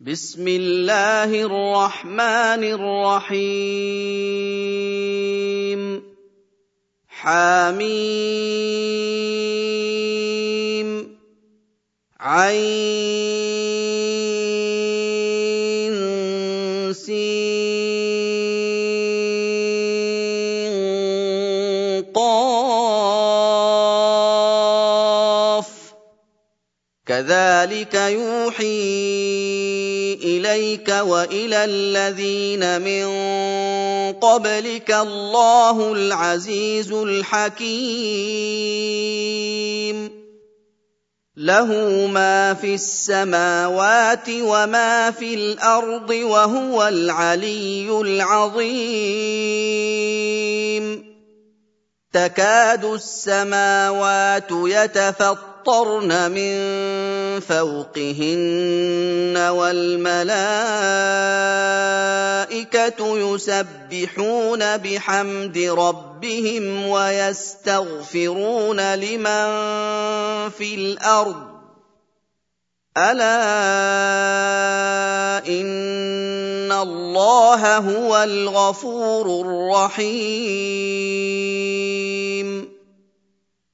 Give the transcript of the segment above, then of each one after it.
بسم الله الرحمن الرحيم. حميم. عين. قاف. كذلك يوحي إليك وإلى الذين من قبلك الله العزيز الحكيم. له ما في السماوات وما في الأرض وهو العلي العظيم. تكاد السماوات يتفطر فَطَرْنَ مِن فَوْقِهِنَّ وَالْمَلَائِكَةُ يُسَبِّحُونَ بِحَمْدِ رَبِّهِمْ وَيَسْتَغْفِرُونَ لِمَن فِي الْأَرْضِ أَلَا إِنَّ اللَّهَ هُوَ الْغَفُورُ الرَّحِيمُ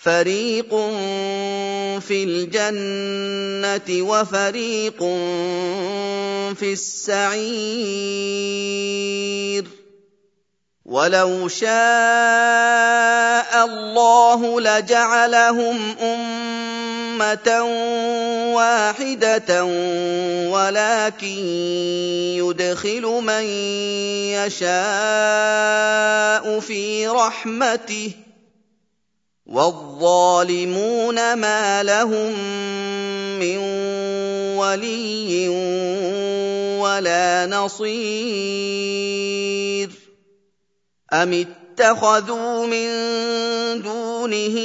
فَرِيقٌ فِي الْجَنَّةِ وَفَرِيقٌ فِي السَّعِيرِ وَلَوْ شَاءَ اللَّهُ لَجَعَلَهُمْ أُمَّةً وَاحِدَةً وَلَٰكِن يُدْخِلُ مَن يَشَاءُ فِي رَحْمَتِهِ وَالظَّالِمُونَ مَا لَهُم مِّن وَلِيٍّ وَلَا نَصِيرٍ أَمِ اتَّخَذُوا مِن دُونِهِ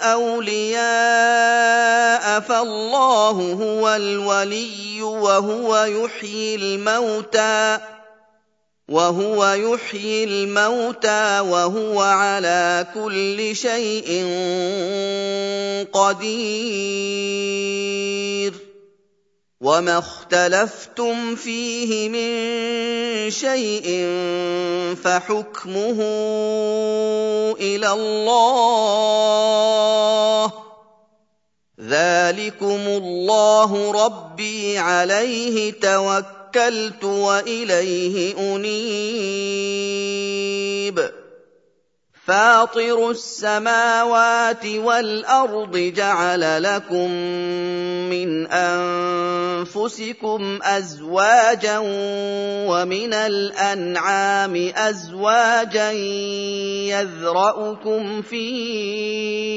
أَوْلِيَاءَ فَاللَّهُ هُوَ الْوَلِيُّ وَهُوَ يُحْيِي الْمَوْتَىٰ وَهُوَ يُحْيِي الْمَوْتَىٰ وَهُوَ عَلَىٰ كُلِّ شَيْءٍ قَدِيرٌ. وَمَا اخْتَلَفْتُمْ فِيهِ مِن شَيْءٍ فَحُكْمُهُ إِلَى اللَّهِ ۚ. ذَٰلِكُمُ اللَّهُ رَبِّي عَلَيْهِ تَوَكَّلْتُ توكلت وإليه أنيب. فاطر السماوات والأرض جعل لكم من أنفسكم أزواجا ومن الأنعام أزواجا يذرأكم فيه.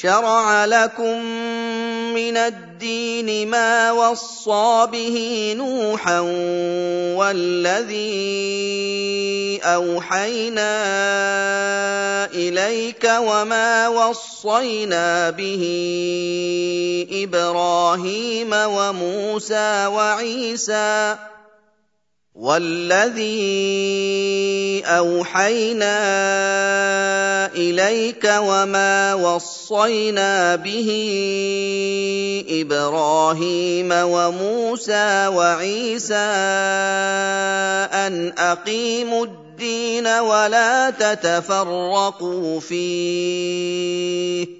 شَرَعَ لَكُم مِّنَ الدِّينِ مَا وَصَّىٰ بِهِ نُوحًا وَالَّذِي أَوْحَيْنَا إِلَيْكَ وَمَا وَصَّيْنَا بِهِ إِبْرَاهِيمَ وَمُوسَىٰ وَعِيسَىٰ وَالَّذِي أَوْحَيْنَا إِلَيْكَ وَمَا وَصَّيْنَا بِهِ إِبْرَاهِيمَ وَمُوسَىٰ وَعِيسَىٰ أَنْ أَقِيمُوا الدِّينَ وَلَا تَتَفَرَّقُوا فِيهِ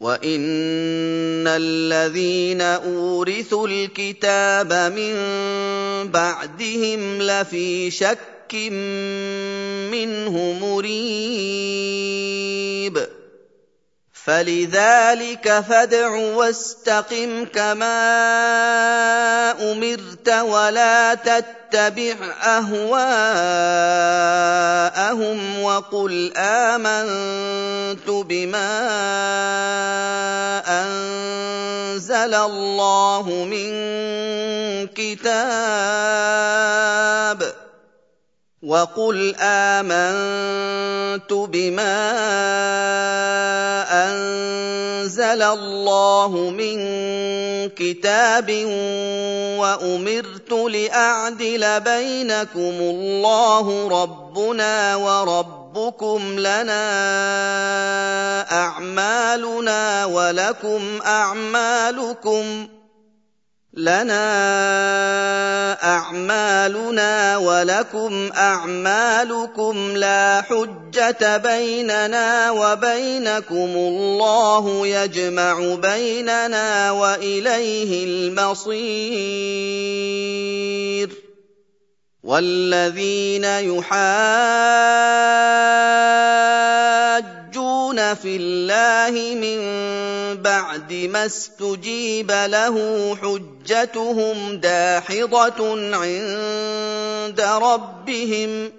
وَإِنَّ الَّذِينَ أُورِثُوا الْكِتَابَ مِن بَعْدِهِمْ لَفِي شَكٍّ مِّنْهُ مُرِيبٍ فَلِذَٰلِكَ فَادْعُ وَاسْتَقِمْ كَمَا أُمِرْتَ وَلَا تَتَّبِعْ أَهْوَاءَهُمْ وَقُلْ آمَنتُ بِمَا أَنزَلَ اللَّهُ مِن كِتَابٍ وَقُلْ آمَنتُ بِمَا أَنزَلَ اللَّهُ مِن كِتَابٍ وَأُمِرْتُ لِأَعْدِلَ بَيْنَكُمُ اللَّهُ رَبُّنَا وَرَبُّكُمْ لَنَا أَعْمَالُنَا وَلَكُمْ أَعْمَالُكُمْ ۖ لنا أعمالنا ولكم أعمالكم لا حجة بيننا وبينكم الله يجمع بيننا وإليه المصير. والذين يحاجون في الله من بعد ما استجيب له حجتهم داحضة عند ربهم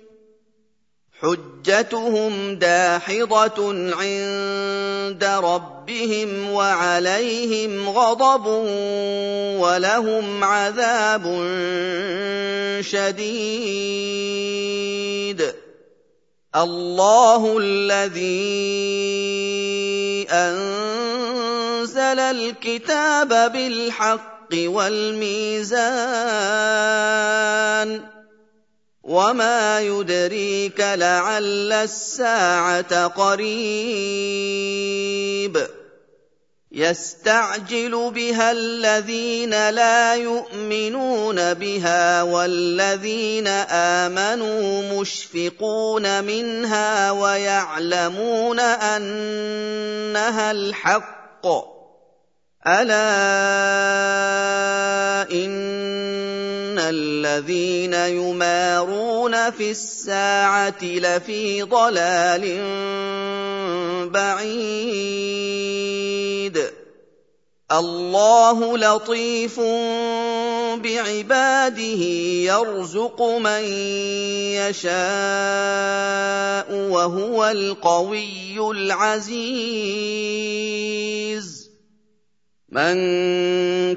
حجتهم داحضة عند ربهم وعليهم غضب ولهم عذاب شديد الله الذي أنزل الكتاب بالحق والميزان وما يدريك لعل الساعة قريب. يستعجل بها الذين لا يؤمنون بها والذين آمنوا مشفقون منها ويعلمون أنها الحق. ألا إن الذين يمارون في الساعة لفي ضلال بعيد. الله لطيف بعباده يرزق من يشاء وهو القوي العزيز. من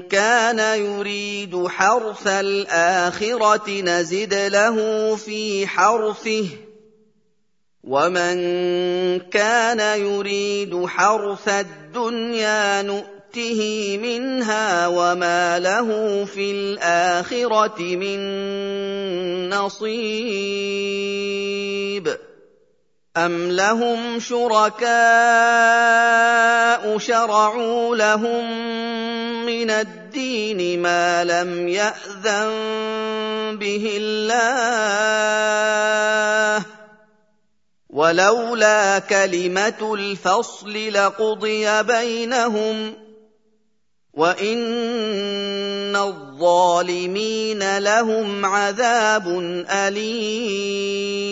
كان يريد حرث الآخرة نزد له في حرثه ومن كان يريد حرث الدنيا نؤته منها وما له في الآخرة من نصيب. ام لهم شركاء شرعوا لهم من الدين ما لم ياذن به الله ولولا كلمه الفصل لقضي بينهم وان الظالمين لهم عذاب اليم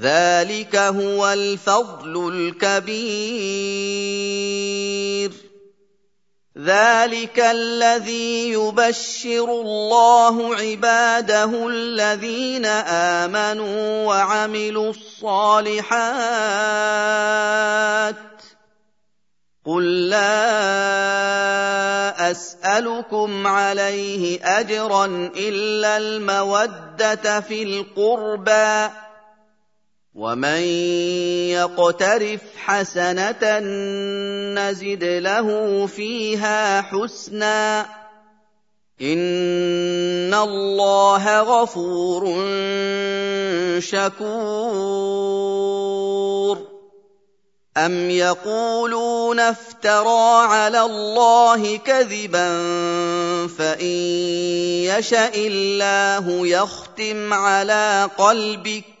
ذلك هو الفضل الكبير. ذلك الذي يبشر الله عباده الذين امنوا وعملوا الصالحات. قل لا اسالكم عليه اجرا الا الموده في القربى. ومن يقترف حسنه نزد له فيها حسنا ان الله غفور شكور ام يقولون افترى على الله كذبا فان يشا الله يختم على قلبك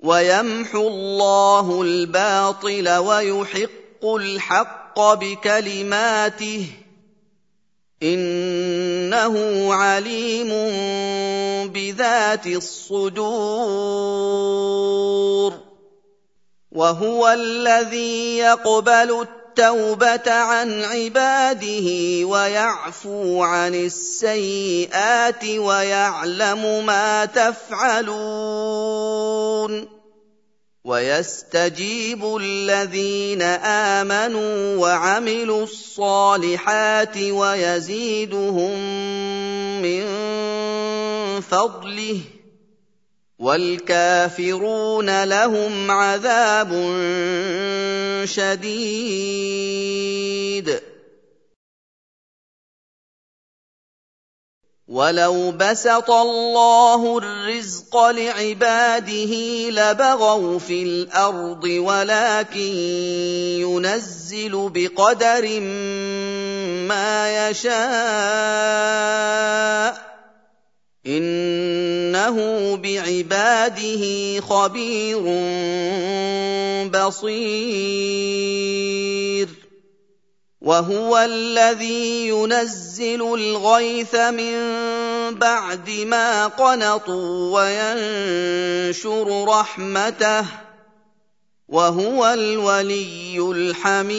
ويمحو الله الباطل ويحق الحق بكلماته إنه عليم بذات الصدور وهو الذي يقبل التوبة عن عباده ويعفو عن السيئات ويعلم ما تفعلون ويستجيب الذين آمنوا وعملوا الصالحات ويزيدهم من فضله والكافرون لهم عذاب شديد. ولو بسط الله الرزق لعباده لبغوا في الأرض ولكن ينزل بقدر ما يشاء إنه بعباده خبير بصير. وهو الذي ينزل الغيث من بعد ما قنطوا وينشر رحمته. وهو الولي الحميد.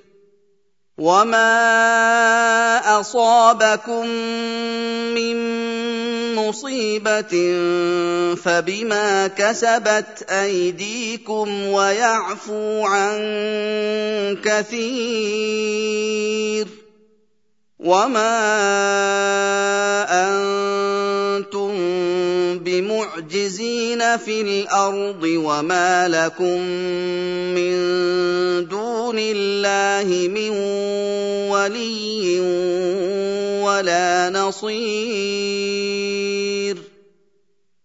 وما اصابكم من مصيبه فبما كسبت ايديكم ويعفو عن كثير وما أنتم بمعجزين في الأرض وما لكم من دون الله من ولي ولا نصير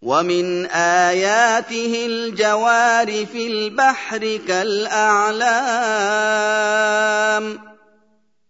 ومن اياته الجوار في البحر كالاعلام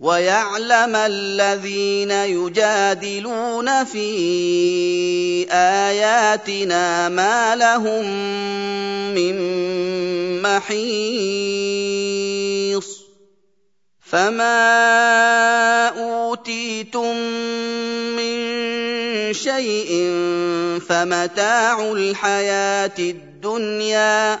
وَيَعْلَمَ الَّذِينَ يُجَادِلُونَ فِي آيَاتِنَا مَا لَهُم مِّن مَّحِيصٍ فَمَا أُوتِيتُم مِّن شَيْءٍ فَمَتَاعُ الْحَيَاةِ الدُّنْيَا ۖ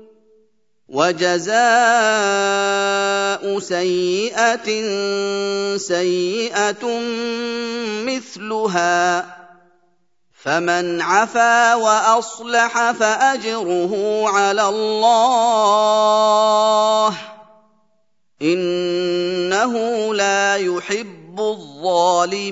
وَجَزَاءُ سَيِّئَةٍ سَيِّئَةٌ مِّثْلُهَا ۖ فَمَنْ عَفَا وَأَصْلَحَ فَأَجْرُهُ عَلَى اللَّهِ ۚ إِنَّهُ لَا يُحِبُّ الظَّالِمِينَ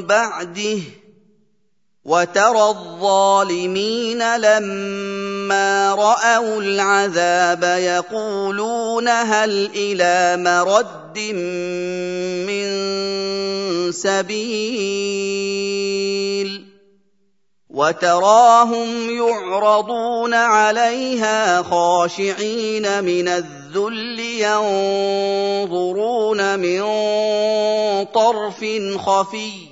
بَعْدِهِ ۗ وَتَرَى الظَّالِمِينَ لَمَّا رَأَوُا الْعَذَابَ يَقُولُونَ هَلْ إِلَىٰ مَرَدٍّ مِّن سَبِيلٍ وَتَرَاهُمْ يُعْرَضُونَ عَلَيْهَا خَاشِعِينَ مِنَ الذُّلِّ يَنظُرُونَ مِن طَرْفٍ خَفِيٍّ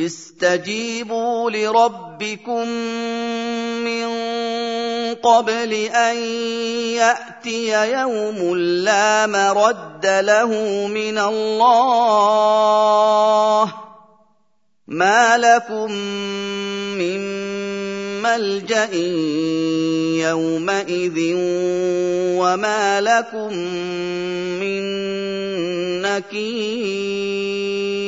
اسْتَجِيبُوا لِرَبِّكُم مِّن قَبْلِ أَن يَأْتِيَ يَوْمٌ لَّا مَرَدَّ لَهُ مِنَ اللَّهِ ۚ مَا لَكُم مِّن مَّلْجَإٍ يَوْمَئِذٍ وَمَا لَكُم مِّن نَّكِيرٍ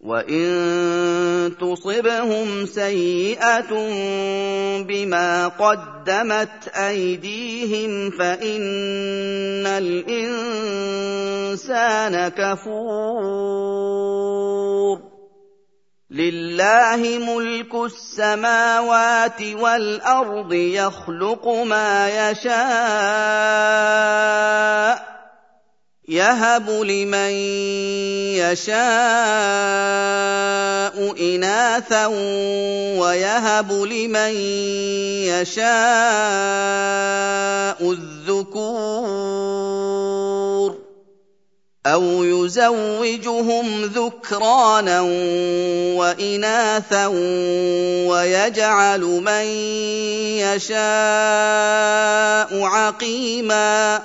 وان تصبهم سيئه بما قدمت ايديهم فان الانسان كفور لله ملك السماوات والارض يخلق ما يشاء يهب لمن يشاء إناثا ويهب لمن يشاء الذكور أو يزوجهم ذكرانا وإناثا ويجعل من يشاء عقيما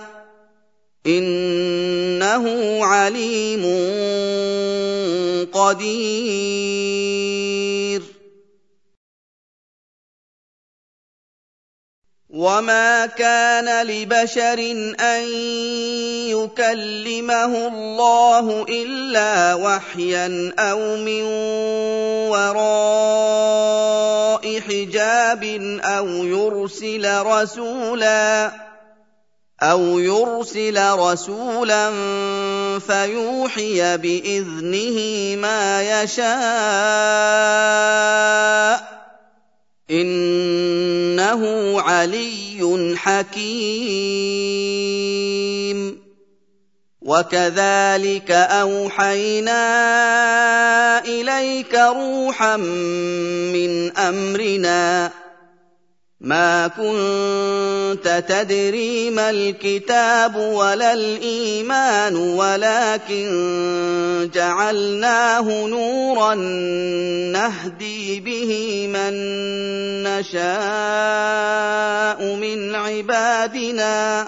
إنه عليم قدير. وما كان لبشر أن يكلمه الله إلا وحيا أو من وراء حجاب أو يرسل رسولا. أو يرسل رسولا فيوحي باذنه ما يشاء انه علي حكيم وكذلك اوحينا اليك روحا من امرنا ما كنت تدري ما الكتاب ولا الإيمان ولكن جعلناه نورا نهدي به من نشاء من عبادنا.